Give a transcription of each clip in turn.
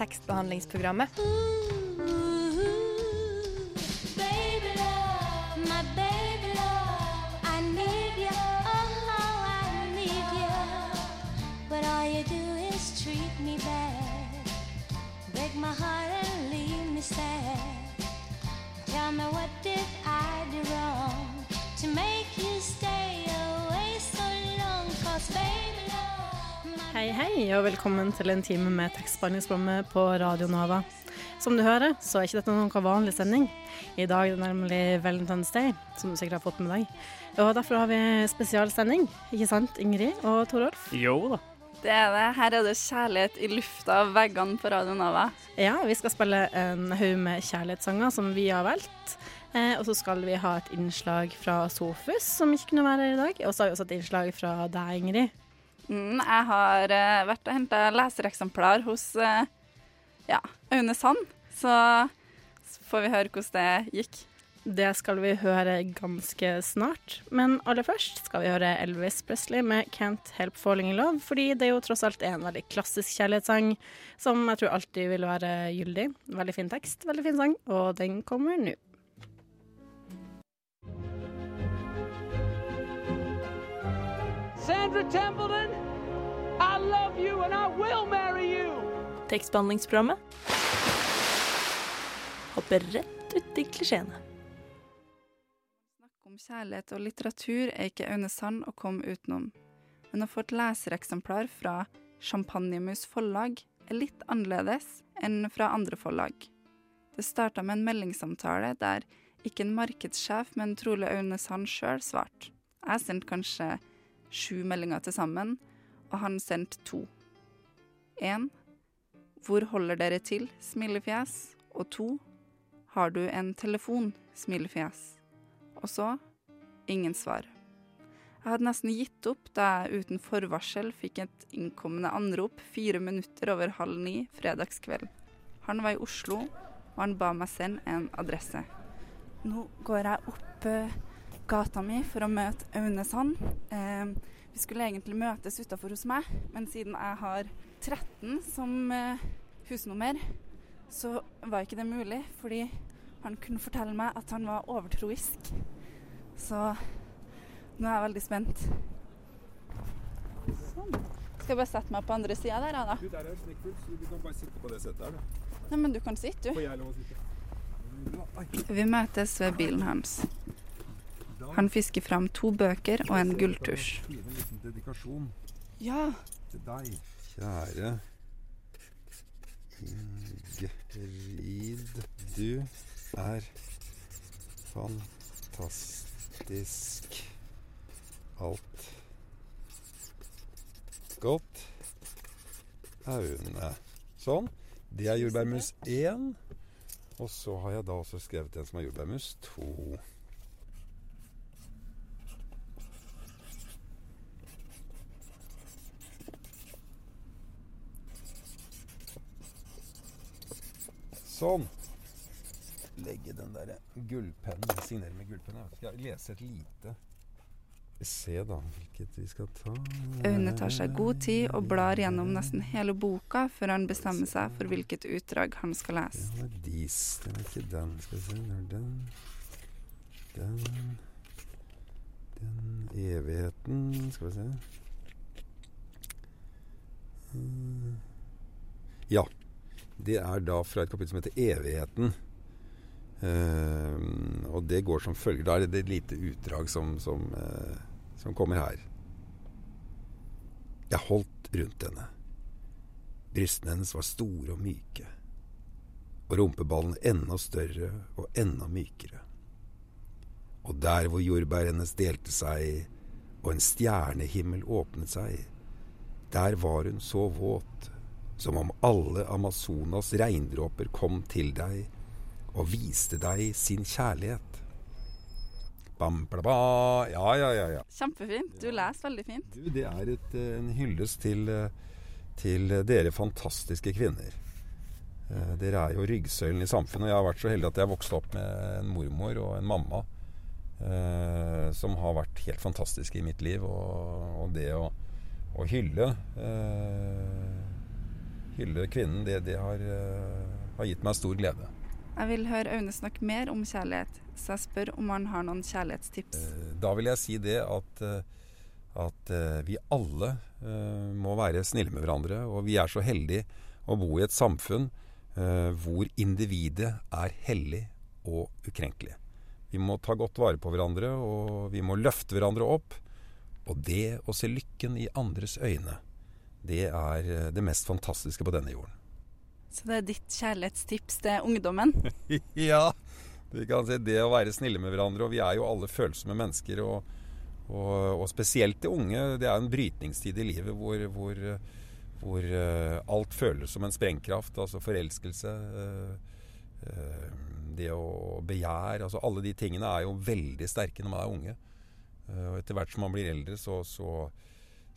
tekstbehandlingsprogrammet. Hei, og velkommen til en time med tekstbehandlingsprogrammet på Radio Nova. Som du hører, så er ikke dette noen vanlig sending. I dag er det nemlig Valentine's Day, som du sikkert har fått med deg. Og derfor har vi spesialsending, ikke sant, Ingrid og Torolf? Jo da. Det er det. Her er det kjærlighet i lufta av veggene på Radio Nova. Ja, vi skal spille en haug med kjærlighetssanger som vi har valgt. Eh, og så skal vi ha et innslag fra Sofus, som ikke kunne være her i dag. Og så har vi også et innslag fra deg, Ingrid. Mm, jeg har uh, vært og henta lesereksemplar hos uh, ja, Aune Sand, så så får vi høre hvordan det gikk. Det skal vi høre ganske snart. Men aller først skal vi høre Elvis Presley med 'Can't Help Falling in Love', fordi det er jo tross alt er en veldig klassisk kjærlighetssang som jeg tror alltid vil være gyldig. Veldig fin tekst, veldig fin sang, og den kommer nå. Sandra Templeton, I love you and I will marry you. Tekstbehandlingsprogrammet hopper rett ut i klisjeene. Snakk om kjærlighet og litteratur er ikke Aune Sand å komme utenom. Men å få et lesereksemplar fra Champagnemus forlag er litt annerledes enn fra andre forlag. Det starta med en meldingssamtale der ikke en markedssjef, men trolig Aune Sand sjøl svarte. Jeg sendte kanskje sju meldinger til sammen, og han sendte to. Én Hvor holder dere til? smilefjes. Og to Har du en telefon? smilefjes. Og så ingen svar. Jeg hadde nesten gitt opp da jeg uten forvarsel fikk et innkommende anrop fire minutter over halv ni fredagskveld. Han var i Oslo, og han ba meg sende en adresse. Nå går jeg opp eh, gata mi for å møte Aune Sand. Eh, vi skulle egentlig møtes utafor hos meg, men siden jeg har 13 som eh, husnummer, så var ikke det mulig, fordi han kunne fortelle meg at han var overtroisk. Så nå er jeg veldig spent. Sånn. Skal jeg bare sette meg på andre sida der, da? Du, der er snekkfullt, så du kan bare sitte på det settet her, du. Nei, men du kan sitte, du. Får jeg lov å sitte? Vi møtes ved bilen hans. Han fisker fram to bøker og en gulltusj. Ja, til deg. Kjære Ingrid, du er fantastisk. Alt godt. Aune. Sånn. Det er jordbærmus 1. Og så har jeg da også skrevet en som er jordbærmus 2. Sånn. Legge den der gullpennen. Signere med gullpenn. jeg. Skal jeg lese et lite Se, da, hvilket vi skal ta Aune tar seg god tid og blar gjennom nesten hele boka før han bestemmer seg for hvilket utdrag han skal lese. Det var dis. Det var ikke den. Skal vi se. Er den. Den. Den evigheten. Skal vi se. Ja. Det er da fra et kapittel som heter Evigheten. Eh, og det går som følger. Da er det et lite utdrag som, som, eh, som kommer her. Jeg holdt rundt henne. Brystene hennes var store og myke. Og rumpeballene enda større og enda mykere. Og der hvor jordbær hennes delte seg, og en stjernehimmel åpnet seg, der var hun så våt, som om alle Amazonas regndråper kom til deg og viste deg sin kjærlighet. Bam, bla, ba. Ja, ja, ja, ja. Kjempefint. Du leser veldig fint. Du, det er et, eh, en hyllest til, eh, til dere fantastiske kvinner. Eh, Dere er jo ryggsøylen i samfunnet. Jeg har vært så heldig at jeg vokste opp med en mormor og en mamma eh, som har vært helt fantastiske i mitt liv. Og, og det å, å hylle eh, hylle kvinnen, det, det har, eh, har gitt meg stor glede. Jeg vil høre Aune snakke mer om kjærlighet, så jeg spør om han har noen kjærlighetstips. Eh, Da vil jeg si det at, eh, at vi alle må være snille med hverandre. Og vi er så heldige å bo i et samfunn hvor individet er hellig og ukrenkelig. Vi må ta godt vare på hverandre, og vi må løfte hverandre opp. Og det å se lykken i andres øyne, det er eh, det mest fantastiske på denne jorden. Så det er ditt kjærlighetstips til ungdommen? ja, vi kan si det å være snille med hverandre. Og vi er jo alle følsomme mennesker. Og, og, og spesielt de unge. Det er en brytningstid i livet hvor, hvor, hvor eh, alt føles som en sprengkraft. Altså forelskelse. eh, det å begjære. Altså alle de tingene er jo veldig sterke når man er unge. Og etter hvert som man blir eldre, så, så,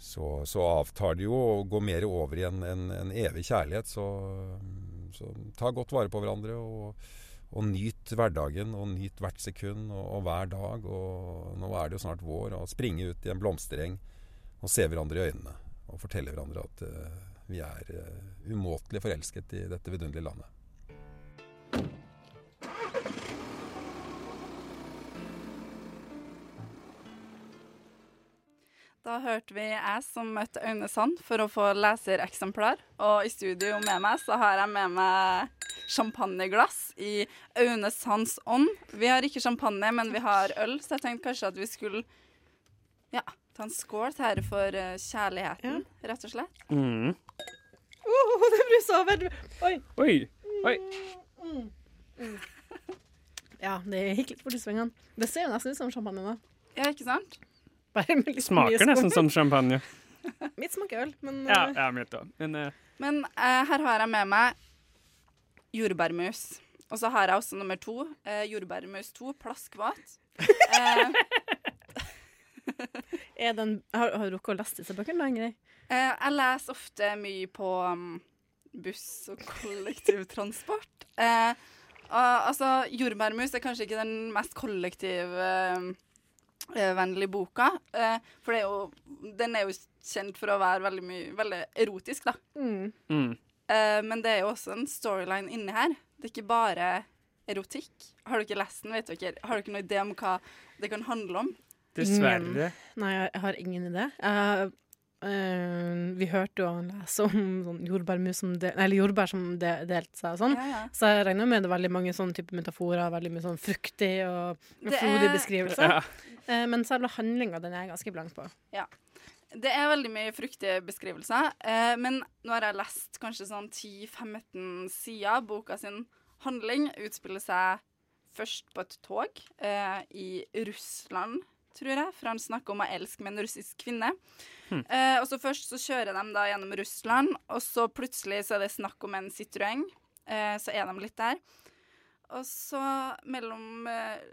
så, så avtar det jo å gå mer over i en, en, en evig kjærlighet. Så, så ta godt vare på hverandre. og og nyt hverdagen og nyt hvert sekund og, og hver dag. Og nå er det jo snart vår. Og springe ut i en blomstereng og se hverandre i øynene. Og fortelle hverandre at uh, vi er uh, umåtelig forelsket i dette vidunderlige landet. Da hørte vi jeg som møtte Aune Sand for å få lesereksemplar. Og i studio med meg så har jeg med meg champagneglass i Aune Sands ånd. Vi har ikke champagne, men vi har øl, så jeg tenkte kanskje at vi skulle ja, ta en skål til ære for kjærligheten, kjærligheten, rett og slett. Mm. Oh, det brusa over. Oi. Oi. Oi. Ja, det gikk litt for i svingene. Det ser jo nesten ut som champagne nå. Ja, ikke sant? Bare med litt mye Smaker nesten som champagne. Mitt smaker øl, men Ja, eh, ja mitt òg. Men eh, Men eh, her har jeg med meg jordbærmus. Og så har jeg også nummer to. Eh, jordbærmus to, plaskvat. Eh, er den, har, har du rukket å lese disse bøkene, da, Ingrid? eh, jeg leser ofte mye på um, buss og kollektivtransport. Eh, og, altså, jordbærmus er kanskje ikke den mest kollektivvennlige boka. Eh, for det er jo, den er jo kjent for å være veldig, mye, veldig erotisk, da. mm. Eh, men det er jo også en storyline inni her. Det er ikke bare erotikk. Har du ikke lest den, vet dere, har dere noen idé om hva det kan handle om? Dessverre. Nei, jeg, jeg har ingen idé. Jeg, eh, vi hørte jo han lese om sånn jordbærmus som de, Eller jordbær som de, delte seg og sånn. Ja, ja. Så jeg regner med det er veldig mange sånne type metaforer, veldig mye sånn fruktig og frodig er- beskrivelse. Ja. Uh, men selve handlinga den er jeg ganske blank på. Ja. Det er veldig mye fruktige beskrivelser, Uh, men nå har jeg lest kanskje sånn 10-15 sider. Boka sin handling utspiller seg først på et tog eh, i Russland, tror jeg, for han snakker om å elske med en russisk kvinne. Eh, og så først så kjører de da gjennom Russland, og så plutselig så er det snakk om en Citroën. Eh, så er de litt der. Og så mellom eh,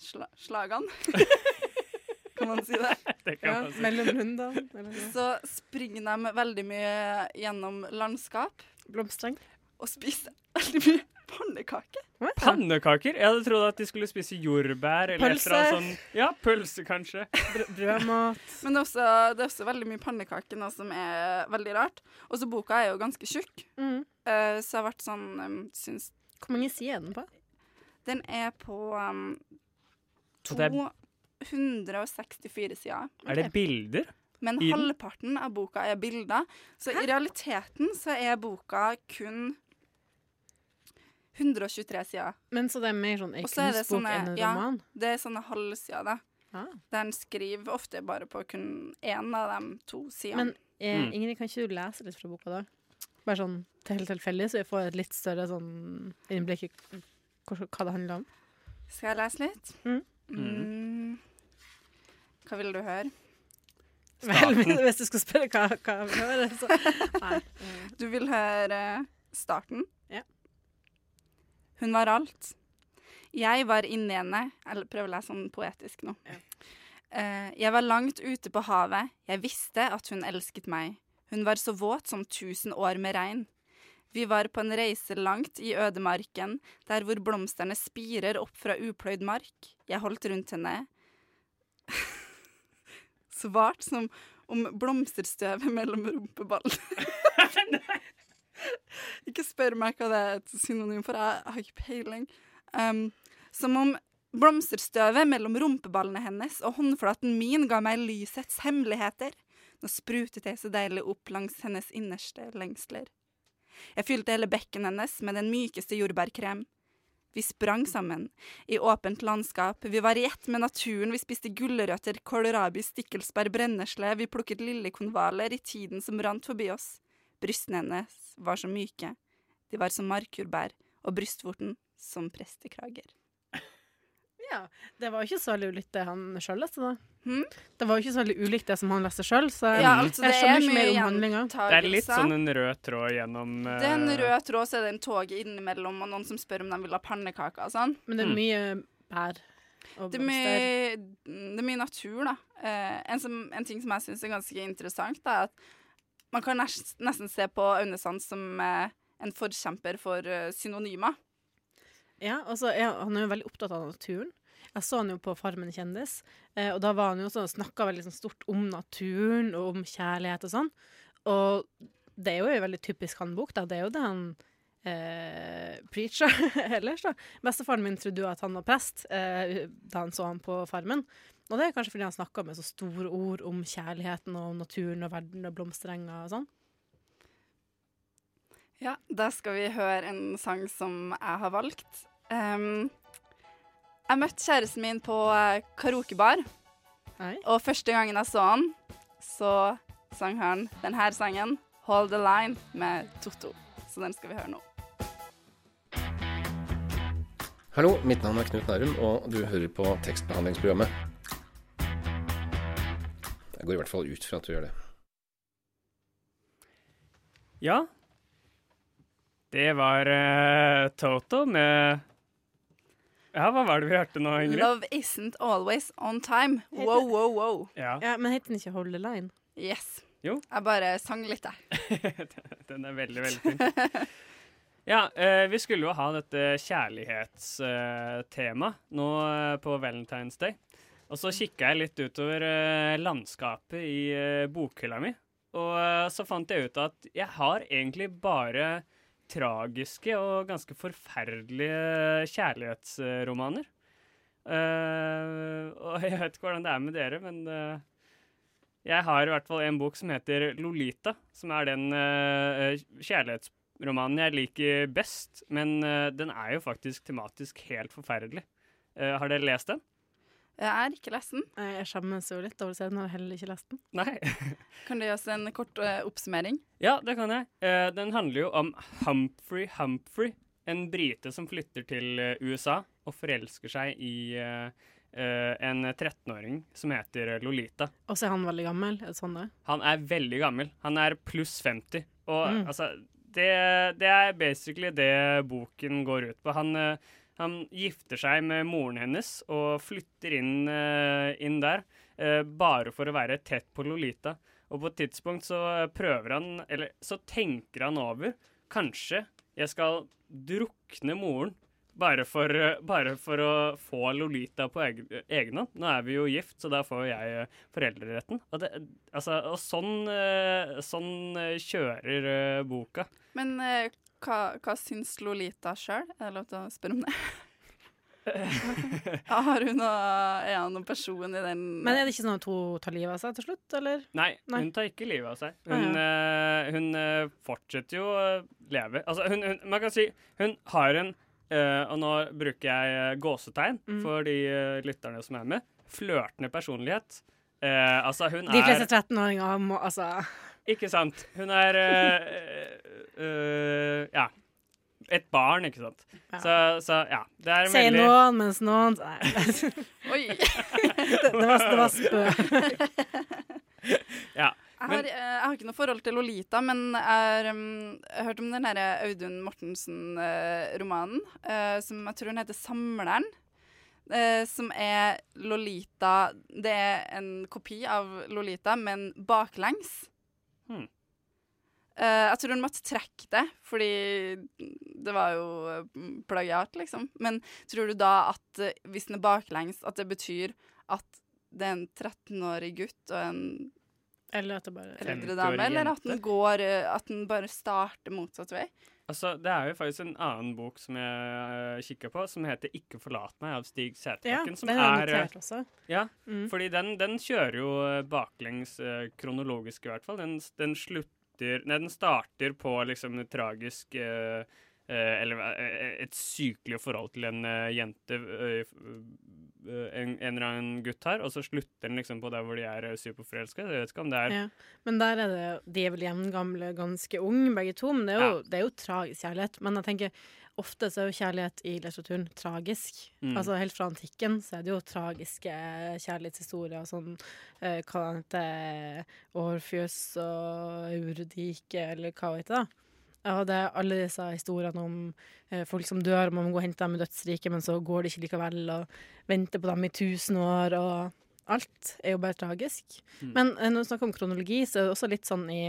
sla slagene Kan man si det? Det kan Ja, man si. mellom rundene. Så springer de veldig mye gjennom landskap Blomstereng. og spiser veldig mye pannekaker. Pannekaker? Jeg hadde trodd at de skulle spise jordbær eller Pølse. eller sånn Ja, pølse, kanskje. Brø- Brødmat. Men det er, også, det er også veldig mye pannekaker nå som er veldig rart. Og så boka er jo ganske tjukk, Mm. uh, så jeg har vært sånn um, syns Hvor mange sider er den på? Den er på um, Og det er- 264 sider. Er det bilder? Men halvparten av boka er bilder. Så i realiteten så er boka kun 123 sider. Men så det er mer sånn ei Og så det kunstbok sånne- enn en ja. roman? Det er sånne halvsider, da. Ah. Der han skriver ofte bare på kun én av de to sidene. Men eh, Mm. Ingrid, kan ikke du lese litt fra boka da? Bare sånn til helt tilfeldig, så vi får et litt større sånn innblikk i hva det handler om. Skal jeg lese litt? Mm. Mm. Hva vil du høre? Vel, hvis du skulle spørre hva, hva jeg vil høre, så Nei. Du vil høre starten? Hun var alt. Jeg var inni henne Eller prøv å lese sånn poetisk nå. Ja. Uh, jeg var langt ute på havet. Jeg visste at hun elsket meg. Hun var så våt som tusen år med regn. Vi var på en reise langt i ødemarken, der hvor blomstene spirer opp fra upløyd mark. Jeg holdt rundt henne. Svart som om blomsterstøvet mellom rumpeballene. Ikke spør meg hva det er et synonym for, jeg har ikke peiling. Um, som om blomsterstøvet mellom rumpeballene hennes og håndflaten min ga meg lysets hemmeligheter. Nå sprutet jeg så deilig opp langs hennes innerste lengsler. Jeg fylte hele bekken hennes med den mykeste jordbærkrem. Vi sprang sammen, i åpent landskap, vi var i ett med naturen, vi spiste gulrøtter, kålrabi, stikkelsbær, brennesle, vi plukket lillekonvaler i tiden som rant forbi oss. Brystene hennes var så myke, de var som markjordbær, og brystvorten som prestekrager. Ja, Det var jo ikke så veldig ulikt det han sjøl leste, da. Hmm? Det var jo ikke så veldig ulikt det som han leste sjøl, så Ja, altså, jeg det skjønner er ikke mer mye om handlinga. Det er litt sånn en rød tråd gjennom uh... Det er en rød tråd, så er det en tog innimellom, og noen som spør om de vil ha pannekaker og sånn. Men det er Mm. mye bær og Det er mye, det er mye natur, da. Eh, en, som, en ting som jeg syns er ganske interessant, er at man kan nesten se på Aune Sand som eh, en forkjemper for eh, synonymer. Ja, altså, ja, han er jo veldig opptatt av naturen. Jeg så han jo på Farmen kjendis, eh, og da var han jo sånn, snakka veldig sånn stort om naturen og om kjærlighet og sånn. Og det er jo en veldig typisk han bok, da. Det er jo det han eh, preacher ellers, da. Bestefaren min trodde jo at han var prest eh, da han så han på Farmen. Og det er kanskje fordi han snakker med så store ord om kjærligheten og naturen og verden og blomsterenger og sånn. Ja, da skal vi høre en sang som jeg har valgt. Um, jeg møtte kjæresten min på eh, karaokebar, Hei. og første gangen jeg så han, så sang han denne sangen, 'Hold the Line', med Totto. Så den skal vi høre nå. Hallo, mitt navn er Knut Nærum, og du hører på tekstbehandlingsprogrammet. Går i hvert fall ut fra at du gjør det. Ja. Det var uh, Toto med Ja, hva var det vi hørte nå, Ingrid? 'Love isn't always on time'. Wow, wow, wow. Ja. Ja, men heter den ikke Hold the Line? Yes. Jo. Jeg bare sang litt, jeg. Den er veldig, veldig fin. Ja, eh, vi skulle jo ha dette kjærlighetstemaet nå eh, på Valentine's Day. Og så kikka jeg litt utover eh, landskapet i eh, bokhylla mi, og eh, så fant jeg ut at jeg har egentlig bare tragiske og ganske forferdelige kjærlighetsromaner. Uh, og jeg vet ikke hvordan det er med dere, men uh, jeg har i hvert fall en bok som heter Lolita, som er den uh, kjærlighetsromanen jeg liker best. Men den er jo faktisk tematisk helt forferdelig. Har dere lest den? Jeg er ikke lest den. Jeg skjemmes jo litt over å si den, og har heller ikke lest den. Nei. Kan du gi oss en kort eh, oppsummering? Ja, det kan jeg. Eh, den handler jo om Humphrey Humphrey, en brite som flytter til eh, USA og forelsker seg i en 13-åring som heter Lolita. Og så er han veldig gammel. Er det sånn det? Han er veldig gammel. Han er pluss 50. Og Mm. altså det, det er basically det boken går ut på. Han, eh, han gifter seg med moren hennes og flytter inn, eh, inn der eh, bare for å være tett på Lolita. Og på et tidspunkt så prøver han, eller så tenker han over Kanskje jeg skal drukne moren bare for, eh, bare for å få Lolita på egen, hånd. Nå er vi jo gift, så da får jeg eh, foreldreretten. Og, det, altså, og sånn, eh, sånn eh, kjører eh, boka. Men eh, hva, hva syns Lolita sjøl? Er det lov til å spørre om det? Har hun noe, er hun noen person i den Men er det ikke sånn at hun tar livet av seg til slutt, eller? Nei, Nei. hun tar ikke livet av seg. Ah, Hun, eh, hun eh, fortsetter jo å leve. Altså, hun, hun, man kan si hun har en eh, Og nå bruker jeg gåsetegn Mm. for de lytterne som er med. Flørtende personlighet. Eh, altså, hun De fleste er 13-åringer må altså Ikke sant? Hun er eh, eh, eh, Ja. Et barn, ikke sant. Ja. Så, så ja. Det er Sier veldig noen, mens noen Nei, Oi! det, det, var, det var spø. Ja. Jeg har, eh, jeg har ikke noe forhold til Lolita, men jeg har um, jeg har hørt om den her Audun Mortensen-romanen, eh, som jeg tror den heter 'Samleren'. Uh, som er Lolita Det er en kopi av Lolita, men baklengs. Eh, jeg tror hun måtte trekke det, fordi det var jo eh, plagiat, liksom. Men tror du da at eh, hvis den er baklengs, at det betyr at det er en 13-årig gutt og en Eller at det bare eldre dame, eller at den går eh, At den bare starter motsatt vei. Altså, det er jo faktisk en annen bok som jeg kikka på, som heter 'Ikke forlat meg' av Stig Ja, Sæterbakken. som den har jeg er, eh, notert også. Ja, Mm. fordi den, den kjører jo eh, baklengs uh, kronologisk, i hvert fall. Den, den slutter Nei, den starter på liksom tragisk eh, eh, Eller eh, et sykelig forhold til en eh, jente eh, eh, en, en eller annen gutt her, og så slutter den liksom på der hvor de er eh, superforelska. Jeg vet ikke om det er Ja. Men der er det De er vel jevngamle, ganske unge begge to, men det er, jo, Ja. det er jo tragisk kjærlighet. Men jeg tenker ofte så er jo kjærlighet i litteraturen tragisk. Mm. Altså Helt fra antikken så er det jo tragiske kjærlighetshistorier, sånn eh, hva heter Orfjøs og Urudike, eller hva vet jeg Og det er alle disse historiene om eh, folk som dør, og man må gå og hente dem i dødsriket, men så går det ikke likevel, og venter på dem i tusen år, og alt er jo bare tragisk. Mm. Men eh, når vi snakker om kronologi, så er det også litt sånn i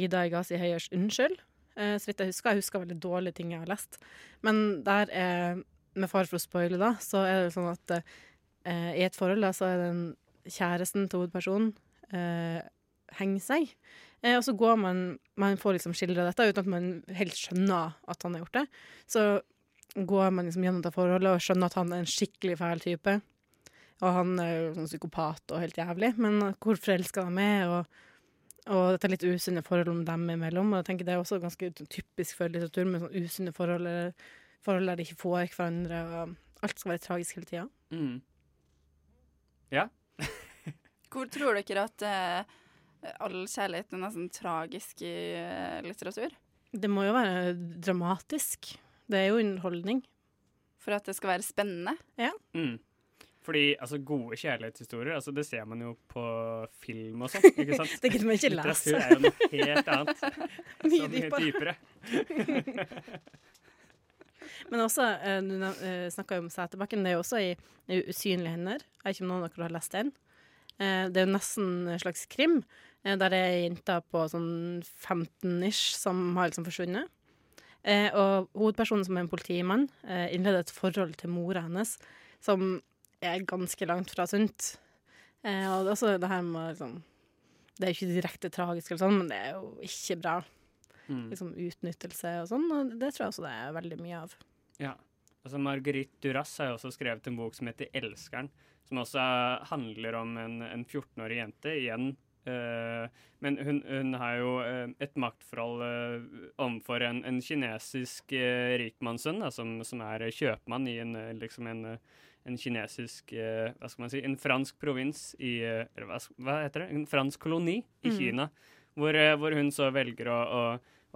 Ida Igasi Høyers 'Unnskyld'. Eh, så vidt jeg husker. Jeg husker veldig dårlige ting jeg har lest. Men der er, med fare for å spoile, da, så er det sånn at eh, i et forhold da, så er den kjæresten til hovedpersonen eh, henger seg. Eh, og så går man Man får liksom skildra dette uten at man helt skjønner at han har gjort det. Så går man liksom gjennom det forholdet og skjønner at han er en skikkelig fæl type. Og han er jo sånn psykopat og helt jævlig, men hvor forelska de er, og, og dette litt usunne forholdet om dem imellom. Og jeg tenker Det er også ganske typisk for litteratur med sånn usunne forhold, eller forhold der de ikke får hverandre, og alt skal være tragisk hele tida. mm. Hvor tror dere at eh, all kjærlighet er nesten tragisk i eh, litteratur? Det må jo være dramatisk. Det er jo underholdning. For at det skal være spennende? Mm. Fordi altså, gode kjærlighetshistorier, altså, det ser man jo på film og sånn. ikke sant? Det gidder man ikke Litteratur lese. er jo noe helt annet. Mye dypere. dypere. Men også, eh, du eh, snakka jo om Sæterbakken, det er jo også i, i Usynlige hender. Jeg vet ikke om noen av dere har lest den. Eh, det er jo nesten en slags krim, eh, der det er jenter på sånn 15-ish som har liksom forsvunnet. Eh, og hovedpersonen, som er en politimann, eh, innleder et forhold til mora hennes som er ganske langt fra sunt. Eh, og det er også det her med liksom Det er jo ikke direkte tragisk, eller sånn, men det er jo ikke bra. Mm. Liksom Utnyttelse og sånn, og det tror jeg også det er veldig mye av. Ja. Altså Marguerite Duras har jo også skrevet en bok som heter 'Elskeren', som også handler om en, en 14-årig jente igjen. Uh, men hun, hun har jo eh, et maktforhold uh, overfor en, en kinesisk uh, rikmannssønn, som, som er kjøpmann i en, liksom en, en kinesisk Hva skal man si En fransk provins i Eller hva, hva heter det? En fransk koloni i mm. Kina. Hvor, hvor hun så velger å, å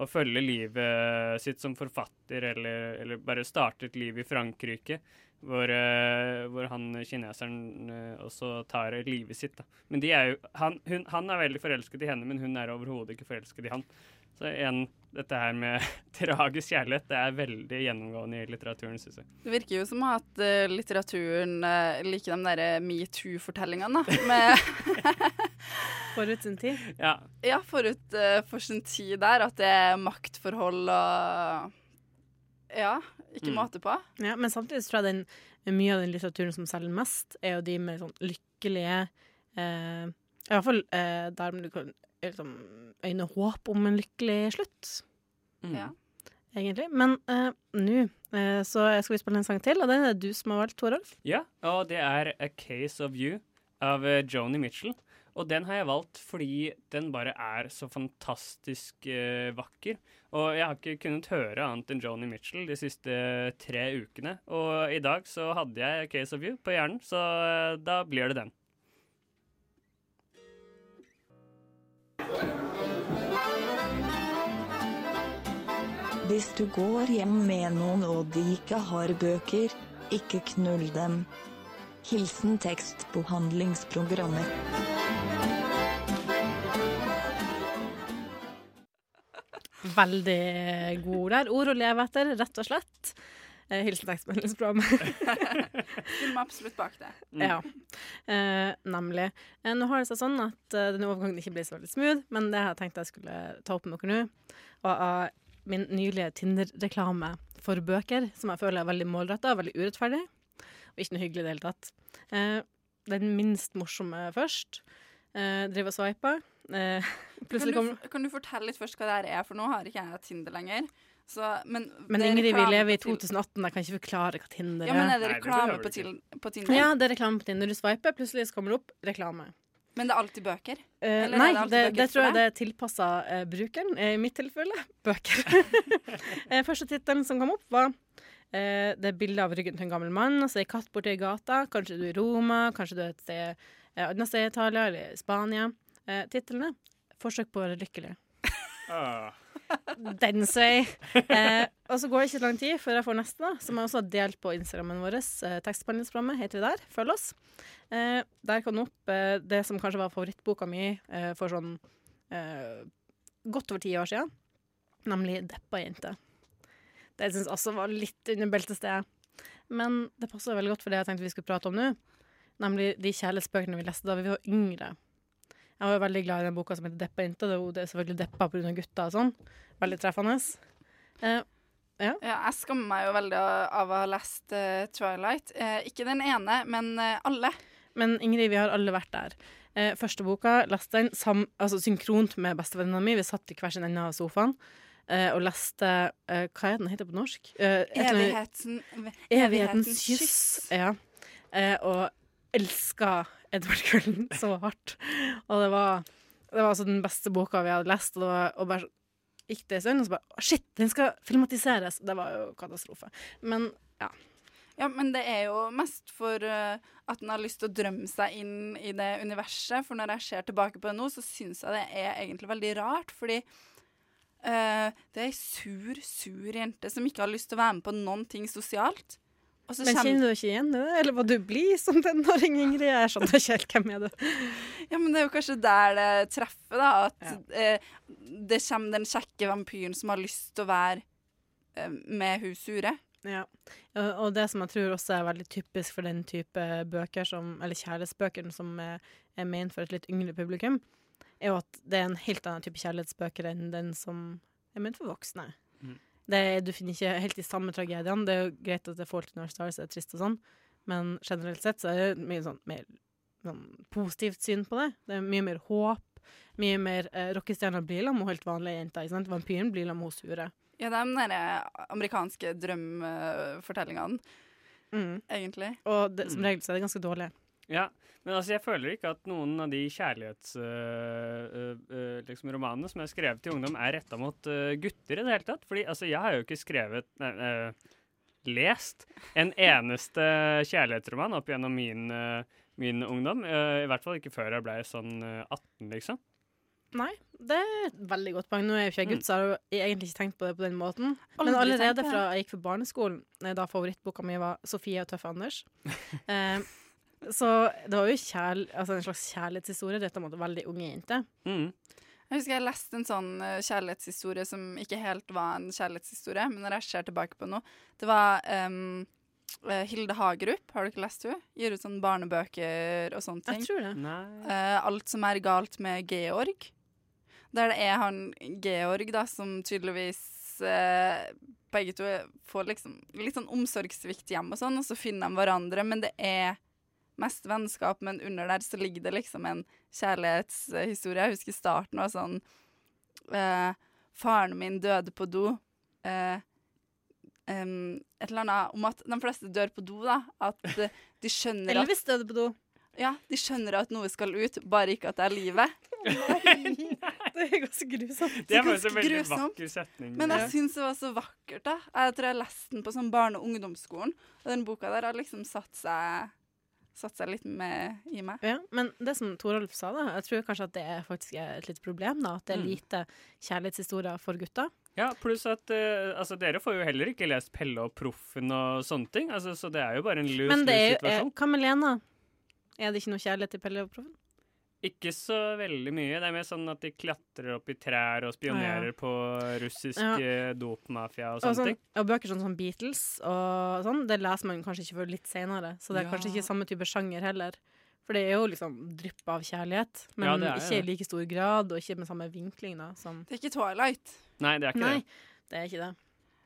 å følge livet sitt som forfatter, eller, eller bare starte et liv i Frankrike, hvor, eh, hvor han kineseren eh, også tar livet sitt. Da. Men er jo, han, hun, han er veldig forelsket i henne, men hun er overhodet ikke forelsket i han. Så igjen, dette her med tragisk kjærlighet, det er veldig gjennomgående i litteraturen, syns jeg. Det virker jo som at uh, litteraturen uh, liker de derre metoo-fortellingene, da. Med, Forut sin tid. Ja. ja, forut uh, for sin tid der, at det er maktforhold og Ja, ikke Mm. måte på. Ja, men samtidig tror jeg den, mye av den litteraturen som selger mest, er jo de med sånn lykkelige eh, I hvert fall eh, der du kan liksom, øyne håp om en lykkelig slutt, Mm. Ja. egentlig. Men uh, nå uh, så skal vi spille en sang til, og den er du som har valgt, Toralf. Ja, og det er A Case of You av eh, Joni Mitchell. Og den har jeg valgt fordi den bare er så fantastisk vakker. Og jeg har ikke kunnet høre annet enn Joni Mitchell de siste tre ukene. Og i dag så hadde jeg A Case of You på hjernen, så da blir det den. Hvis du går hjem med noen og de ikke har bøker, ikke knull dem. Hilsen tekstbehandlingsprogrammet. Veldig god der. Ord å leve etter, rett og slett. Eh, hilsen tekstbehandlingsprogrammet. Stiller meg absolutt bak det. Mm. Ja, eh, nemlig. Eh, nå har det seg sånn at eh, denne overgangen ikke blir så veldig smooth, men det har jeg tenkt jeg skulle ta opp med dere nå. Og av min nylige Tinder-reklame for bøker, som jeg føler er veldig målretta og veldig urettferdig, og ikke noe hyggelig i det hele tatt. Eh, den minst morsomme først. Eh, driver og sveiper. eh, Kan du, kan du fortelle litt først hva det her er, for nå har ikke jeg Tinder lenger. Så, men Men Ingrid, vi reklame lever i 2018, jeg kan ikke forklare hva Tinder er. Ja, men er det det Nei, det reklame på, til, på Tinder? Ja, det er reklame på Tinder. Du swiper, plutselig så kommer det opp reklame. Men det er alltid bøker? Eh, Eller nei, det det, bøker det tror jeg det er tilpassa eh, brukeren. Eh, I mitt tilfelle bøker. eh, første tittelen som kom opp, var eh, det er bilde av ryggen til en gammel mann. Og så er ei katt borti gata. Kanskje du er i Roma, kanskje du er et sted eh, annet sted i Italia eller Spania. Eh, Titlene 'Forsøk på å være lykkelig'. Åh. Den søy. eh, Og så går det ikke lang tid før jeg får neste, da, som jeg også har delt på Instagrammen vår. Eh, tekstbehandlingsprogrammet heter vi der. Følg oss. Eh, der kom du opp eh, det som kanskje var favorittboka mi eh, for sånn eh, godt over ti år siden, nemlig 'Deppa jente'. Det jeg også var litt under beltestedet. Men det passer veldig godt for det jeg tenkte vi skulle prate om nå, nemlig de kjærlighetsbøkene vi leste da vi var yngre. Jeg var jo veldig glad i den boka som heter 'Deppa inte'. Det er selvfølgelig deppa pga. gutta og sånn. Veldig treffende. Eh, Ja, jeg skammer meg jo veldig av å ha lest uh, Twilight. Eh, ikke den ene, men uh, alle. men Ingrid, vi har alle vært der. Eh, første boka leste den sam, altså synkront med bestevenninna mi. Vi satt i hver sin ende av sofaen eh, og leste Hva er den heter på norsk? Annet- Evighetens kyss. Ja. Og elska Edvard Cullen så hardt. Og det var, det var altså den beste boka vi hadde lest. Og, var, og bare gikk det en stund, og så bare Shit, den skal filmatiseres! Det var jo katastrofe. Men Ja, Ja, men det er jo mest for eh, at en har lyst til å drømme seg inn i det universet. For når jeg ser tilbake på det nå, så syns jeg det er egentlig veldig rart. Fordi eh, det er ei sur, sur jente som ikke har lyst til å være med på noen ting sosialt. Og så Men kjenner du ikke igjen det? Eller var du blid som tenåring, Ingrid? Jeg skjønner ikke helt hvem er du. Ja, men det er jo kanskje der det treffer, da. At eh, det kommer den kjekke vampyren som har lyst til å være eh, med hun sure. Ja. Og det som jeg tror også er veldig typisk for den type bøker, som, eller kjærlighetsbøker som er, er ment for et litt yngre publikum, er jo at det er en helt annen type kjærlighetsbøker enn den som er ment for voksne. Mhm. Det, du finner ikke helt de samme tragediene. Det er jo greit at det er Fault in Our Stars er trist og sånn, men generelt sett så er det mye sånn mer sånn positivt syn på det. Det er mye mer håp. Mye mer eh, rockestjerner blir sammen med helt vanlige jenter. Ikke sant? Vampyren blir sammen med hun sure. Ja, det er de der amerikanske drømfortellingene, Mm. egentlig. Og det, som regel så er det ganske dårlig. Ja, men altså jeg føler ikke at noen av de kjærlighetsromanene liksom romanene som er skrevet til ungdom, er retta mot øh, gutter i det hele tatt. Fordi altså, jeg har jo ikke skrevet nei, øh, lest en eneste kjærlighetsroman opp gjennom min, øh, min ungdom. øh, I hvert fall ikke før jeg ble sånn øh, 18, liksom. Nei, det er et veldig godt poeng. Nå er jeg jo ikke jeg gutt, så jeg har jeg egentlig ikke tenkt på det på den måten. Men allerede fra jeg gikk på barneskolen, eh, da favorittboka mi var 'Sofie og tøffe Anders', eh, så det var jo kjærl altså en slags kjærlighetshistorie retta mot veldig unge jenter. Mm. Jeg husker jeg leste en sånn eh, kjærlighetshistorie som ikke helt var en kjærlighetshistorie, men når jeg ser tilbake på noe Det var eh, Hilde Hagerup, har du ikke lest henne? Gir ut sånne barnebøker og sånne ting. Jeg tror det. Nei Eh, alt som er galt med Georg. Der det er han Georg, da, som tydeligvis uh, Begge to får liksom litt sånn omsorgssvikt hjem og sånn, og så finner de hverandre, men det er mest vennskap, men under der så ligger det liksom en kjærlighetshistorie. Jeg husker starten var sånn eh, Faren min døde på do. Eh, um, et eller annet om at de fleste dør på do, da. At eh, de skjønner at Elvis døde på do. ja, de skjønner at noe skal ut, bare ikke at det er livet. Det er ganske grusomt. Det er faktisk en veldig grusomt. vakker setning. Men jeg syns det var så vakkert, da. Jeg tror jeg leste den på sånn barne- og ungdomsskolen, og den boka der har liksom satt seg, satt seg litt med i meg. Ja, men det som Toralf sa, da, jeg tror kanskje at det er faktisk er et lite problem. da, At det er Mm. lite kjærlighetshistorier for gutter. Ja, pluss at uh, altså, dere får jo heller ikke lest Pelle og Proffen og sånne ting. Altså, så det er jo bare en lus, lus situasjon. Men det er jo eh, Hva med Lena? Er det ikke noe kjærlighet til Pelle og Proffen? Ikke så veldig mye. Det er mer sånn at de klatrer opp i trær og spionerer på russisk Ja. eh, dopmafia og Og, sånne sånn, ting. og bøker sånn som Beatles og sånn, det leser man kanskje ikke før litt senere. Så det er Ja. kanskje ikke samme type sjanger heller. For det er jo liksom drypp av kjærlighet, men Ja, er ikke i like stor grad, og ikke med samme vinkling da, som Det er ikke Twilight. Nei, det er ikke Nei, det. det er ikke det.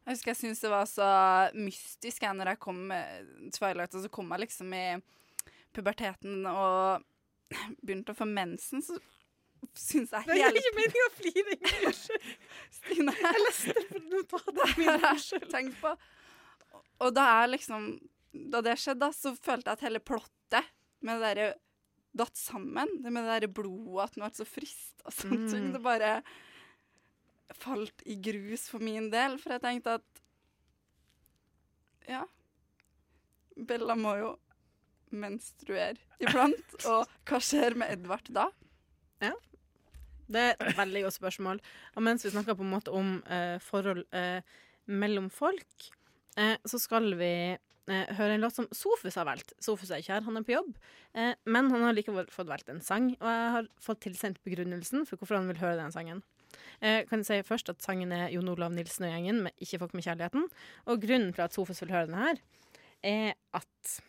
Jeg husker jeg syntes det var så mystisk jeg, når jeg kom med Twilight, og så kom jeg liksom i puberteten og begynte å få mensen, så syns jeg Det er ikke meningen å flire. Unnskyld. Stine. Jeg leste notatene mine. på. Og da jeg liksom Da det skjedde, så følte jeg at hele plottet med det derre datt sammen. Det med det derre blodet, at den ble så frist og sånne Mm. ting. Det bare falt i grus for min del, for jeg tenkte at Ja. Bella må jo menstruere iblant. og hva skjer med Edvard da? Ja. Det er et veldig godt spørsmål. Og mens vi snakker på en måte om eh, forhold eh, mellom folk, eh, så skal vi eh, høre en låt som Sofus har valgt. Sofus er ikke her, han er på jobb. Eh, men han har likevel fått valgt en sang, og jeg har fått tilsendt begrunnelsen for hvorfor han vil høre den sangen. Eh, kan jeg si først at Sangen er Jon Olav Nilsen og gjengen med 'Ikke folk med kjærligheten'. Og grunnen til at Sofus vil høre den her, er at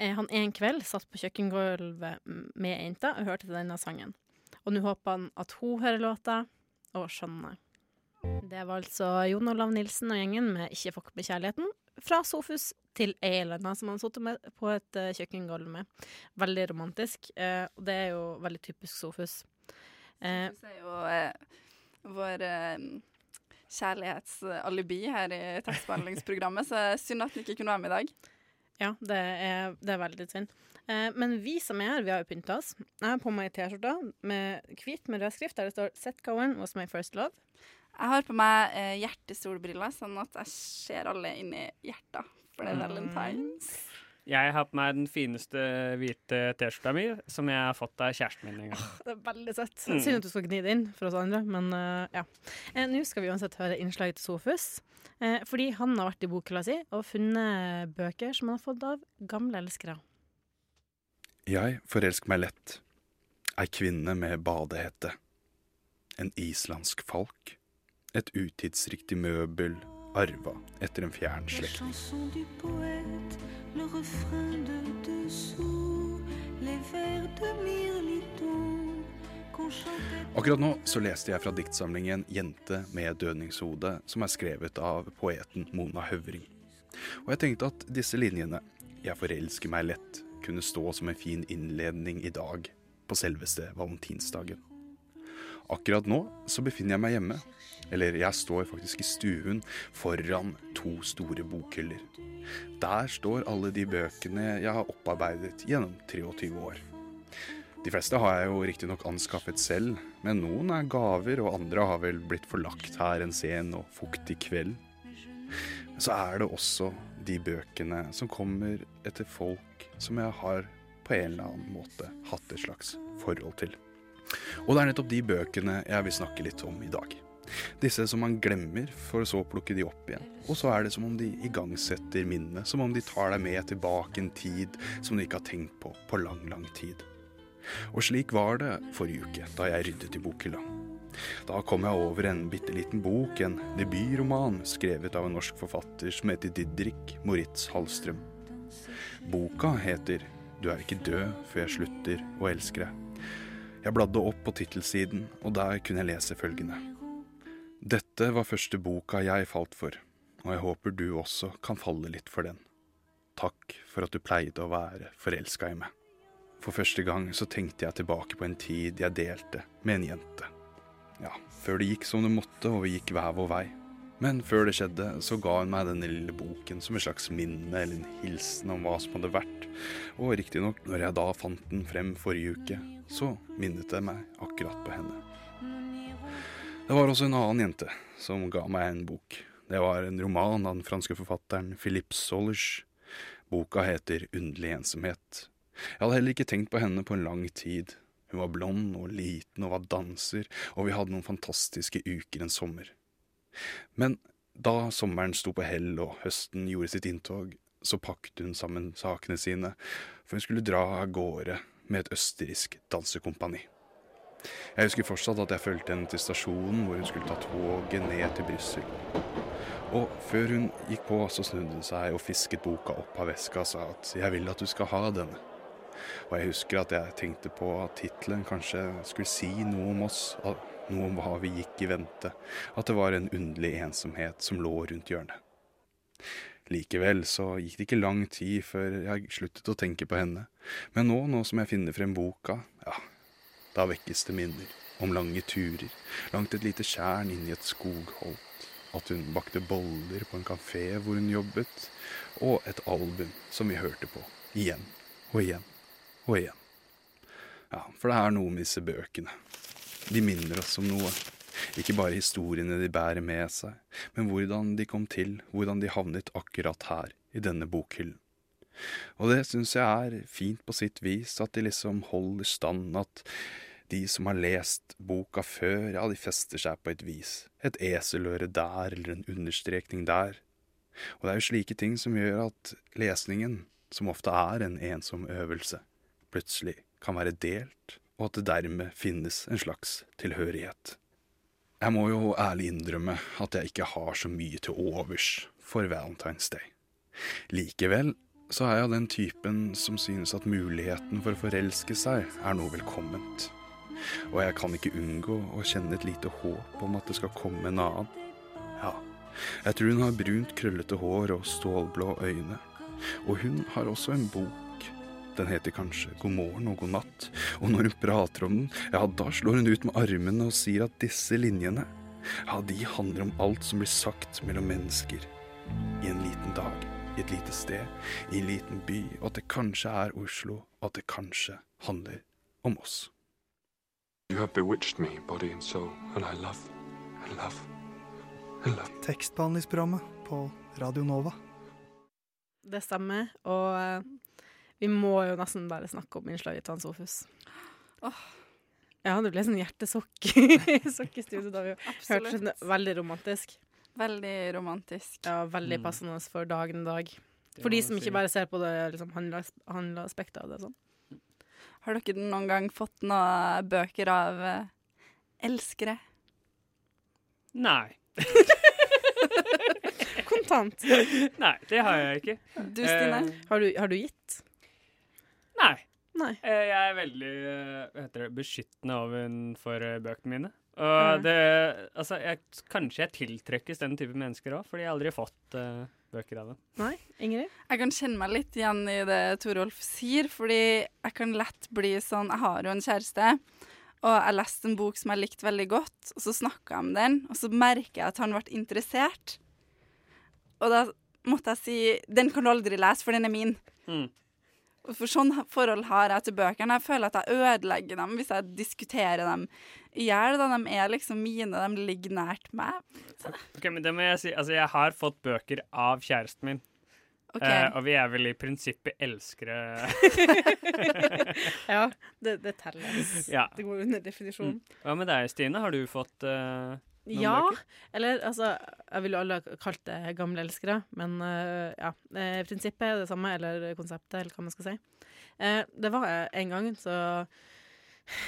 han en kveld satt på kjøkkengulvet med ei og hørte til denne sangen. Og nå håper han at hun hører låta og skjønner. Det var altså Jon Olav Nilsen og gjengen med 'Ikke fuck med kjærligheten' fra Sofus til ei som han satt på et eh, kjøkkengulv med. Veldig romantisk, eh, og det er jo veldig typisk Sofus. Eh, Sofus er jo eh, vår eh, kjærlighetsalibi her i tekstbehandlingsprogrammet, så synd at han ikke kunne være med i dag. Ja, det er, det er veldig synd. Eh, men vi som er her, vi har jo pynta oss. Jeg har på meg T-skjorta med hvit med rød skrift der det står 'Set Cohen was my first love'. Jeg har på meg eh, hjertesolbriller, sånn at jeg ser alle inni hjertet, for det er Mm. valentines. Jeg har på meg den fineste hvite T-skjorta mi, som jeg har fått av kjæresten min en gang. Det er veldig søtt. Mm. Synd at du skal gni det inn for oss andre, men uh, ja. Eh, Nå skal vi uansett høre innslaget til Sofus. eh, fordi han har vært i bokhylla si og funnet bøker som han har fått av gamle elskere. Jeg forelsker meg lett. Ei kvinne med badehette. En islandsk falk. Et utidsriktig møbel arva etter en fjern slekt. Akkurat nå så leste jeg fra diktsamlingen 'Jente med dødningshode', som er skrevet av poeten Mona Høvring. Og jeg tenkte at disse linjene, 'Jeg forelsker meg lett', kunne stå som en fin innledning i dag, på selveste valentinsdagen. Akkurat nå så befinner jeg meg hjemme. Eller jeg står faktisk i stuen foran to store bokhyller. Der står alle de bøkene jeg har opparbeidet gjennom 23 år. De fleste har jeg jo riktignok anskaffet selv, men noen er gaver, og andre har vel blitt forlagt her en sen og fuktig kveld. Så er det også de bøkene som kommer etter folk som jeg har på en eller annen måte hatt et slags forhold til. Og det er nettopp de bøkene jeg vil snakke litt om i dag. Disse som man glemmer, for så å plukke de opp igjen. Og så er det som om de igangsetter minnet, som om de tar deg med tilbake en tid som du ikke har tenkt på på lang, lang tid. Og slik var det forrige uke, da jeg ryddet i bokhylla. Da kom jeg over en bitte liten bok, en debutroman skrevet av en norsk forfatter som heter Didrik Moritz Hallstrøm. Boka heter Du er ikke død før jeg slutter å elske deg. Jeg bladde opp på tittelsiden, og der kunne jeg lese følgende. Dette var første boka jeg falt for, og jeg håper du også kan falle litt for den. Takk for at du pleide å være forelska i meg. For første gang så tenkte jeg tilbake på en tid jeg delte med en jente. Ja, før det gikk som det måtte og vi gikk hver vår vei. Men før det skjedde, så ga hun meg denne lille boken som et slags minne eller en hilsen om hva som hadde vært. Og riktignok, når jeg da fant den frem forrige uke, så minnet det meg akkurat på henne. Det var også en annen jente som ga meg en bok. Det var en roman av den franske forfatteren Philippe Solers. Boka heter Underlig ensomhet. Jeg hadde heller ikke tenkt på henne på en lang tid. Hun var blond og liten og var danser, og vi hadde noen fantastiske uker en sommer. Men da sommeren sto på hell og høsten gjorde sitt inntog, så pakket hun sammen sakene sine, for hun skulle dra av gårde med et østerriksk dansekompani. Jeg husker fortsatt at jeg fulgte henne til stasjonen hvor hun skulle ta toget ned til Brussel. Og før hun gikk på, så snudde hun seg og fisket boka opp av veska og sa at 'jeg vil at du skal ha denne'. Og jeg husker at jeg tenkte på at tittelen kanskje skulle si noe om oss, noe om hva vi gikk i vente, at det var en underlig ensomhet som lå rundt hjørnet. Likevel så gikk det ikke lang tid før jeg sluttet å tenke på henne, men nå, nå som jeg finner frem boka, ja, Da vekkes det minner om lange turer langt et lite tjern inn i et skogholt. At hun bakte boller på en kafé hvor hun jobbet, og et album som vi hørte på igjen og igjen og igjen. Ja, for det er noe med disse bøkene. De minner oss om noe. Ikke bare historiene de bærer med seg, men hvordan de kom til, hvordan de havnet akkurat her, i denne bokhyllen. Og det syns jeg er fint på sitt vis, at de liksom holder stand, at de som har lest boka før, ja, de fester seg på et vis. Et eseløre der, eller en understrekning der. Og det er jo slike ting som gjør at lesningen, som ofte er en ensom øvelse, plutselig kan være delt, og at det dermed finnes en slags tilhørighet. Jeg må jo ærlig innrømme at jeg ikke har så mye til overs for Valentine's Day. Likevel så er jeg av den typen som synes at muligheten for å forelske seg er noe velkomment. Og jeg kan ikke unngå å kjenne et lite håp om at det skal komme en annen. Ja, jeg tror hun har brunt, krøllete hår og stålblå øyne. Og hun har også en bok. Den heter kanskje God morgen og god natt, og når hun prater om den, ja, da slår hun ut med armene og sier at disse linjene, ja, de handler om alt som blir sagt mellom mennesker. I en liten dag, i et lite sted, i en liten by, og at det kanskje er Oslo, og at det kanskje handler om oss. You have bewitched me, body and soul, and I love, I love, I love. Tekstbehandlingsprogrammet på Radio Nova. Det stemmer. Og eh, vi må jo nesten bare snakke om innslaget til Hans Sofus. Ja, det ble sånn hjertesokk i studio da vi hørte det. Veldig romantisk. Veldig romantisk. Ja, veldig Mm. passende for dagen i dag. For de som si. ikke bare ser på det liksom, handleas- handleaspektet av det. Sånn. Har dere noen gang fått noen bøker av eh, elskere? Nei. Kontant. Nei, det har jeg ikke. Du, Stine? Eh, Har du, har du gitt? Nei. Nei. Eh, Jeg er veldig uh, heter det, beskyttende ovenfor eh, bøkene mine. Ja. det Altså, jeg, kanskje jeg tiltrekkes den type mennesker òg, fordi jeg har aldri fått uh, bøker av dem. Nei? Ingrid? Jeg kan kjenne meg litt igjen i det Torolf sier, fordi jeg kan lett bli sånn Jeg har jo en kjæreste, og jeg leste en bok som jeg likte veldig godt, og så snakka jeg om den, og så merker jeg at han ble interessert. Og da måtte jeg si Den kan du aldri lese, for den er min. Mm. For sånn forhold har jeg til bøkene. Jeg føler at jeg ødelegger dem hvis jeg diskuterer dem i hjel. De er liksom mine, de ligger nært meg. Ok, men det må jeg si. Altså, jeg har fått bøker av kjæresten min. Okay. Eh, og vi er vel i prinsippet elskere. ja, det, det telles. Ja. Det går under definisjonen. Mm. Hva med deg, Stine? Har du fått eh, noen Ja, bøker? eller altså Jeg ville jo alle ha kalt det gamle elskere, men uh, ja. Eh, prinsippet er det samme, eller konseptet, eller hva man skal si. Eh, det var en gang så,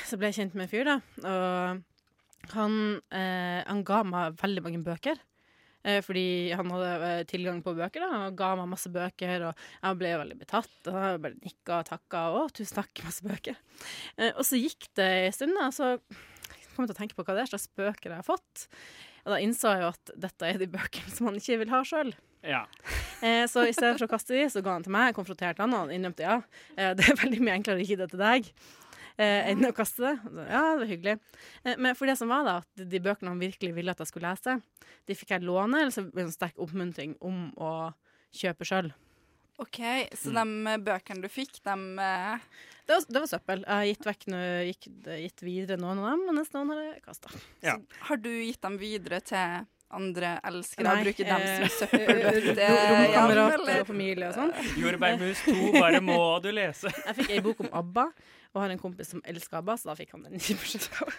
så ble jeg kjent med en fyr, da. Og han, eh, han ga meg veldig mange bøker. Fordi han hadde tilgang på bøker, da, og ga meg masse bøker. Og jeg ble veldig betatt. Og jeg bare nikka og takka. Å, tusen takk, masse bøker. Eh, og så gikk det en stund, da, så kom til å tenke på hva det er slags bøker jeg har fått. Og da innså jeg jo at dette er de bøkene som han ikke vil ha sjøl. Ja. Eh, så i stedet for å kaste de, så ga han til meg, konfronterte han, og han innrømte ja. Eh, det er veldig mye enklere å gi det til deg eh, enn å kaste det. Så, ja, det var hyggelig. Eh, men for det som var da, at de bøkene han virkelig ville at jeg skulle lese, de fikk jeg låne, eller så ble det en sterk oppmuntring om å kjøpe sjøl. OK, så de bøkene du fikk, de eh, Det var, det var søppel. Jeg har gitt, vekk, noe- gikk, gitt videre noen av dem, og nesten noen har jeg kasta. Ja. Har du gitt dem videre til andre elskere Nei, og bruker dem eh, som søppelbøtte? romkamerater og familie og sånn. Jordbærmus 2, bare må du lese. Jeg fikk ei bok om ABBA, og har en kompis som elsker ABBA, så da fikk han den i bursdagsgave.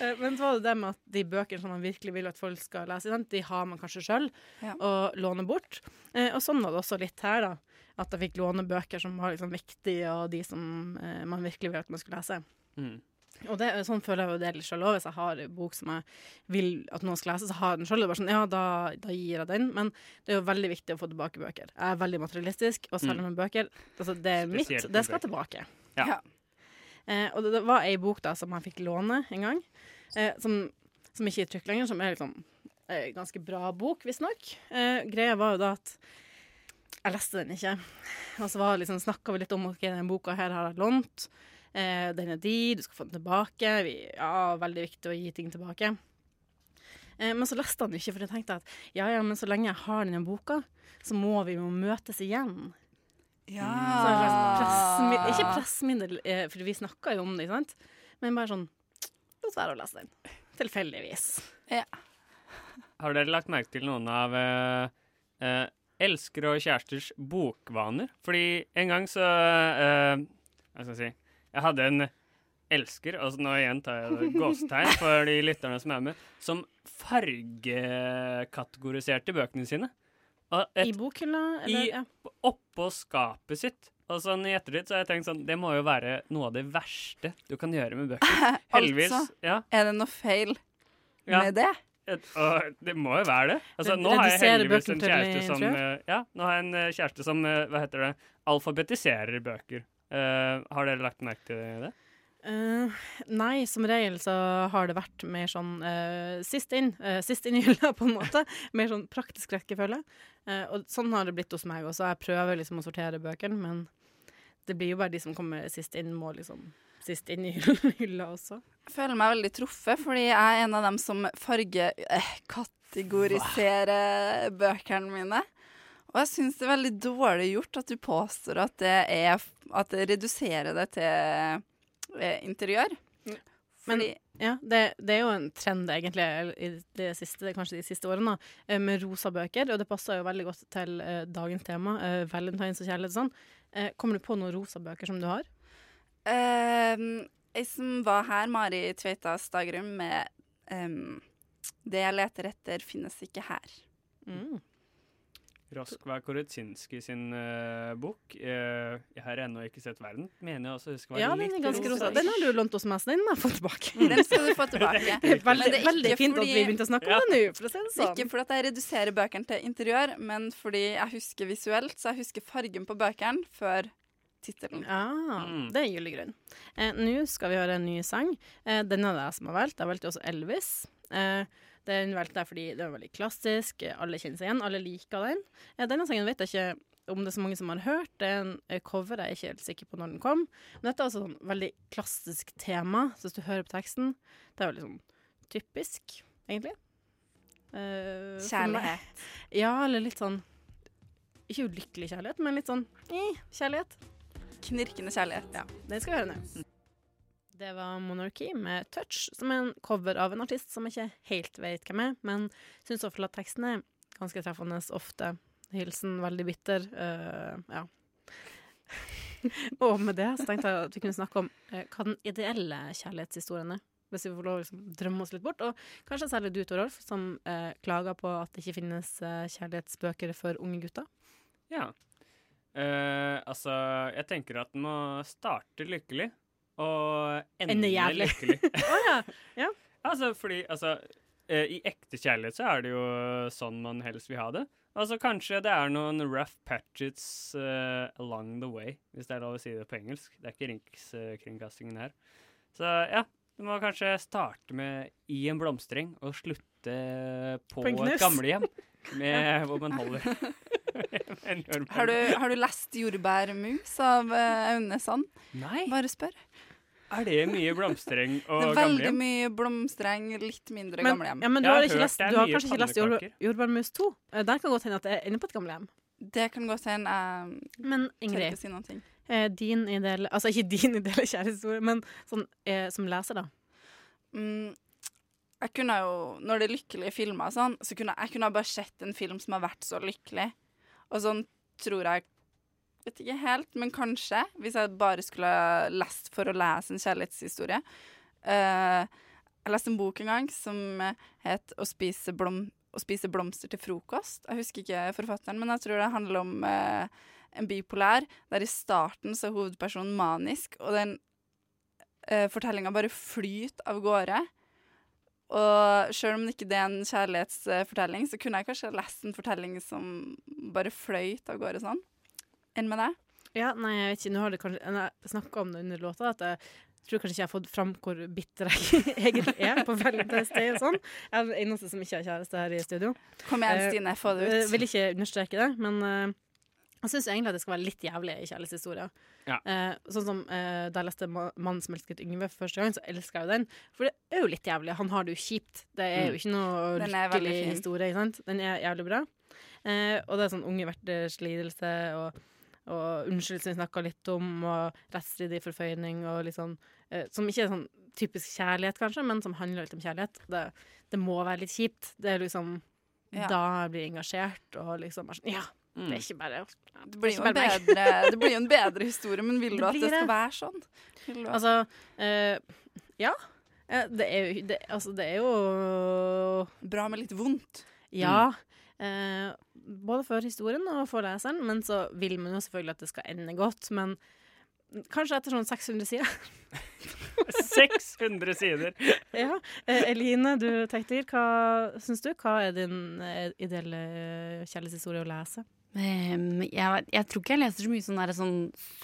Eh, Men så var det det med at de bøkene som man virkelig vil at folk skal lese, de har man kanskje sjøl Ja. og låner bort. Eh, Og sånn var det også litt her, da. At jeg fikk låne bøker som var liksom viktige, og de som eh, man virkelig vil at man skal lese. Mm. Og det, sånn føler jeg jo det litt sjøl òg. Hvis jeg har en bok som jeg vil at noen skal lese, så har jeg den sjøl. Sånn, ja, da, da gir jeg den. Men det er jo veldig viktig å få tilbake bøker. Jeg er veldig materialistisk, og særlig Mm. med bøker. Altså, det er mitt, det skal tilbake. Ja. Ja. Eh, og det, det var ei bok da som jeg fikk låne en gang, eh, som, som ikke er i trykk lenger, som er liksom eh, ganske bra bok, visstnok. Eh, greia var jo da at jeg leste den ikke. Og så var liksom, snakka vi litt om at okay, denne boka her har jeg lånt. Eh, den er di, du skal få den tilbake. Vi, ja, veldig viktig å gi ting tilbake. Eh, men så leste han ikke, for jeg tenkte at ja, ja, men så lenge jeg har denne boka, så må vi jo møtes igjen. Ja. Så en ikke pressmiddel, eh, for vi snakka jo om det, ikke sant? Men bare sånn La oss være å lese den. Tilfeldigvis. Ja. Har dere lagt merke til noen av eh, eh, elskere og kjæresters bokvaner? Fordi en gang så uh, Hva skal jeg si Jeg hadde en elsker, altså nå igjen tar jeg gåsetegn for de lytterne som er med, som fargekategoriserte bøkene sine. Et- I bokhylla, eller? i, ja. Oppå skapet sitt. Og sånn I ettertid så har jeg tenkt sånn Det må jo være noe av det verste du kan gjøre med bøker. Heldigvis. Altså, ja. er det noe feil Ja. med det? Et, det må jo være det. Altså, nå har jeg heldigvis en kjæreste som eh, Ja, nå har jeg en eh, kjæreste som eh, Hva heter det? Alfabetiserer bøker. Uh, har dere lagt merke til det? Uh, nei, som regel så har det vært mer sånn uh, sist inn, uh, sist inn i hylla, på en måte. Mer sånn praktisk rekkefølge. Og sånn har det blitt hos meg også. Jeg prøver liksom å sortere bøkene, men det blir jo bare de som kommer sist inn, må liksom sist inn i hylla også. Jeg føler meg veldig truffet, fordi jeg er en av dem som fargekategoriserer bøkene mine. Og jeg syns det er veldig dårlig gjort at du påstår at det er At det reduserer det til eh, interiør. Men ja, det, det er jo en trend egentlig i det siste, kanskje de siste årene, da, eh, med rosa bøker. Og det passer jo veldig godt til eh, dagens tema, eh, valentines og kjærlighet og sånn. Eh, kommer du på noen rosa bøker som du har? Ehm, jeg som var her, Mari Tveita Stagrum, med um, 'Det jeg leter etter, finnes ikke her'. Mm. Raskvær Korutsinski sin uh, bok. uh, jeg har ennå ikke sett verden. Mener jeg også husker var Ja, den er ganske rosa. Den har du lånt hos meg, så den må jeg få tilbake. Den skal du få tilbake. Veldig, det er veldig ikke fint at vi begynte å snakke om det nå, for å si det sånn. Ikke fordi jeg reduserer bøkene til interiør, men fordi jeg husker visuelt, så jeg husker fargen på bøkene før tittelen. Ah, det er gyldig grunn. Eh, Nå skal vi høre en ny sang. Eh, den er det jeg som har valgt. Jeg valgte også Elvis. Eh, den valgte jeg fordi den er veldig klassisk. eh, Alle kjenner seg igjen. Alle liker den. Eh, denne sangen vet jeg ikke om det er så mange som har hørt. Det er en eh, cover. Jeg er ikke helt sikker på når den kom. Men dette er altså sånn veldig klassisk tema. Så hvis du hører på teksten, det er veldig sånn typisk, egentlig. Uh, Kjærlighet. Ja, eller litt sånn Ikke ulykkelig kjærlighet, men litt sånn eh, kjærlighet. Knirkende kjærlighet. Ja, det skal vi høre nå. Det var Monarchy med Touch, som er en cover av en artist som jeg ikke helt vet hvem er, men syns iallfall at teksten er ganske treffende ofte. Hilsen veldig bitter. Uh, ja. Og med det så tenkte jeg at vi kunne snakke om uh, hva den ideelle kjærlighetshistorien er. Hvis vi får lov å liksom, drømme oss litt bort. Og kanskje særlig du, Torolf, som uh, klager på at det ikke finnes kjærlighetsbøker for unge gutter. Ja. Eh, altså, jeg tenker at den må starte lykkelig og ende, Ende jævlig. lykkelig. oh, ja. ja. Altså, fordi altså, uh, I ekte kjærlighet så er det jo sånn man helst vil ha det. Altså, Kanskje det er noen rough patches uh, along the way, hvis det er lov å si det på engelsk. Det er ikke Rikskringkastingen her. Så ja, du må kanskje starte med i en blomstring og slutte på, På et gamlehjem, med hvor man holder. Har du, har du lest 'Jordbærmus' av eh, Aune Sand? Nei. Bare spør. Er det mye blomstereng og er veldig gamle mye blomstereng, litt mindre Men, gamlehjem. ja, men du har, lest, du har kanskje ikke lest jord. Jordbærmus 2? Eh, Der kan godt hende at det er inne på et gamlehjem. Det kan godt hende. Jeg Men tør Ingrid, ikke si noen ting. eh, din ideelle Altså ikke din ideelle kjærlighetshistorie, men sånn, eh, som leser, da. Mm, jeg kunne jo, når det er lykkelige filmer sånn, så kunne jeg kunne bare sett en film som har vært så lykkelig. Og sånn tror jeg Vet ikke helt, men kanskje, hvis jeg bare skulle lest for å lese en kjærlighetshistorie. Uh, jeg leste en bok en gang som het Å spise, blom, å spise blomster til frokost. Jeg husker ikke forfatteren, men jeg tror det handler om uh, en bipolær, der i starten så er hovedpersonen manisk, og den uh, fortellinga bare flyter av gårde. Og sjøl om det ikke er en kjærlighetsfortelling, så kunne jeg kanskje lest en fortelling som bare fløyt av gårde sånn. Enn med deg? Ja, nei, jeg vet ikke. Nå har det kanskje snakka om det under låta, at jeg tror kanskje ikke jeg har fått fram hvor bitter jeg egentlig er på Valentine's Day og sånn. Jeg er den eneste som ikke har kjæreste her i studio. Kom igjen, Eh, Stine, få det ut. Jeg vil ikke understreke det, men eh, Jeg syns egentlig at det skal være litt jævlig i kjærlighetshistorier. Ja. Eh, sånn som eh, Da jeg leste Ma- 'Mannen som elsket Yngve' for første gang, så elska jeg jo den. For det er jo litt jævlig. Han har det jo kjipt. Det er jo Mm. ikke noe Den er lykkelig historie. Ikke sant? Den er jævlig bra. Eh, og det er sånn unge verters lidelse og, og unnskyld som vi snakka litt om, og rettsstridig forføyning og litt sånn eh, Som ikke er sånn typisk kjærlighet, kanskje, men som handler litt om kjærlighet. Det, det må være litt kjipt. Det er liksom Ja. Da jeg blir engasjert og liksom er sånn Ja, det er ikke bare Det blir, jo ikke en bedre, det blir jo en bedre historie, men vil du at det skal det. være sånn? Altså eh, Ja. Det er jo det, Altså, det er jo Bra med litt vondt. Ja. Eh, både for historien og for leseren, men så vil man jo selvfølgelig at det skal ende godt. Men kanskje etter sånn 600 sider. 600 sider! ja. Eh, Eline, du tekniker, hva syns du? Hva er din eh, ideelle kjærlighetshistorie å lese? Ehm, jeg, jeg tror ikke jeg leser så mye sånne, der, sånn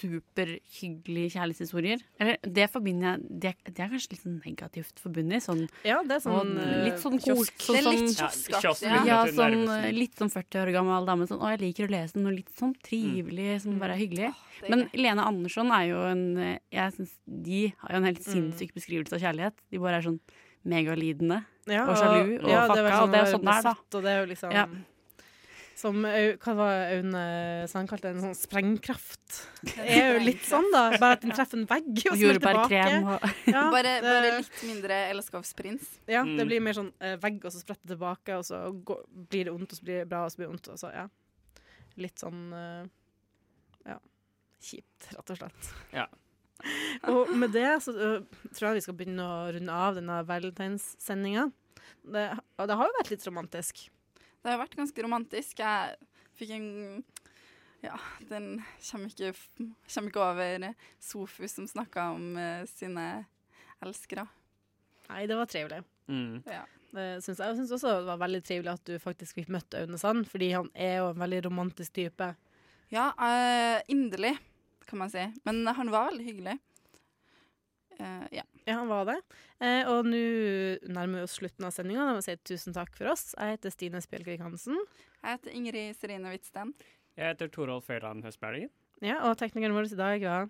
superhyggelige kjærlighetshistorier. Eller det forbinder jeg det, det er kanskje litt sånn negativt forbundet. Sånn, Ja, det er sånn, og eh, litt sånn kiosk. Sånn, Det er litt kiosk. Ja, kiosk ja. ja, sånn litt sånn 40 år gammel dame. Sånn, å, jeg liker å lese noe litt sånn trivelig, som bare er hyggelig. Oh, er Men. Lene Andersson er jo en Jeg synes De har jo en helt Mm. sinnssyk beskrivelse av kjærlighet. De bare er sånn megalidende Ja, og sjalu og ja, det er vel fucka, og det er sånn det er, da. Og det er jo liksom Ja. Som hva var Aune kalte en sånn sprengkraft. Det er jo litt sånn, da. Bare at den treffer en vegg og jordbærkrem tilbake. og Ja, bare, bare litt mindre Elskavsprins. Ja, Mm. det blir mer sånn eh, vegg, og så spretter tilbake, og så går, blir det vondt, og så blir det bra, og så blir det vondt, og så ja. Litt sånn eh, ja, kjipt, rett og slett. Ja. og med det så uh, tror jeg vi skal begynne å runde av denne valentinssendinga. Det, det har jo vært litt romantisk. Det har vært ganske romantisk. Jeg fikk en Ja, den kommer ikke, kommer ikke over Sofus som snakka om uh, sine elskere. Nei, det var trivelig. Mm. Ja. Det syns jeg. Jeg syns også det var veldig trivelig at du faktisk fikk møtt Aune Sand, fordi han er jo en veldig romantisk type. Ja, uh, inderlig, kan man si. Men han var veldig hyggelig. Uh, ja. Ja, han var det. Eh, og nå nærmer vi oss slutten av sendinga. Da må vi si tusen takk for oss. Jeg heter Stine Spjelkvik Hansen. Jeg heter Ingrid Serine Hvitsten. Jeg heter Torolf Øyland Høstbergen. Ja, og teknikeren vår i dag var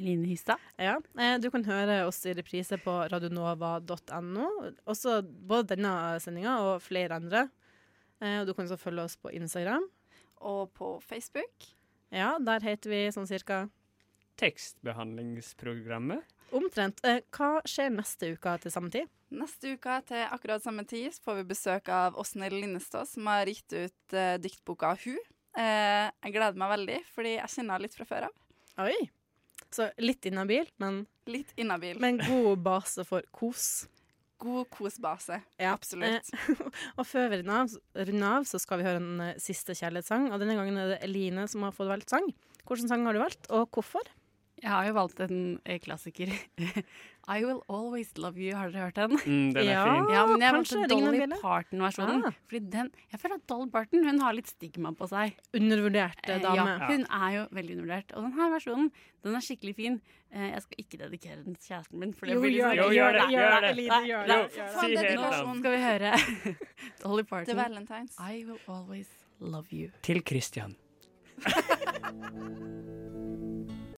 Eline Hystad. Ja, eh, Du kan høre oss i reprise på radionova.no. Også både denne sendinga og flere andre. Eh, og du kan også følge oss på Instagram. Og på Facebook. Ja, der heter vi sånn cirka Tekstbehandlingsprogrammet. Omtrent. Eh, hva skjer neste uke til samme tid? Neste uke til akkurat samme tid får vi besøk av Åsne Linnestad, som har gitt ut eh, diktboka Hu. Eh, jeg gleder meg veldig, fordi jeg kjenner henne litt fra før av. Oi! Så litt inhabil, men, Litt inhabil. men god base for kos. God kosbase. Ja. Absolutt. Og før vi runder av, så skal vi høre en siste kjærlighetssang. Og denne gangen er det Eline som har fått valgt sang. Hvilken sang har du valgt, og hvorfor? Jeg har jo valgt en eh, klassiker. I Will Always Love You. Har dere hørt den? Mm, den er Ja. fin. Ja, men jeg kanskje valgte Dolly? Parton-versjonen. Ah. Fordi den, jeg føler at Dolly Parton hun har litt stigma på seg. Undervurdert Eh, dame. Ja, hun er jo veldig undervurdert. Og denne versjonen den er skikkelig fin. Eh, jeg skal ikke dedikere den til kjæresten min. For det Jo, blir gjør liksom- Jo, gjør det, gjør det. Gjør det. Si det. helt navn. Skal vi høre Dolly Til Parton. Valentines. I will always love you. Til Christian.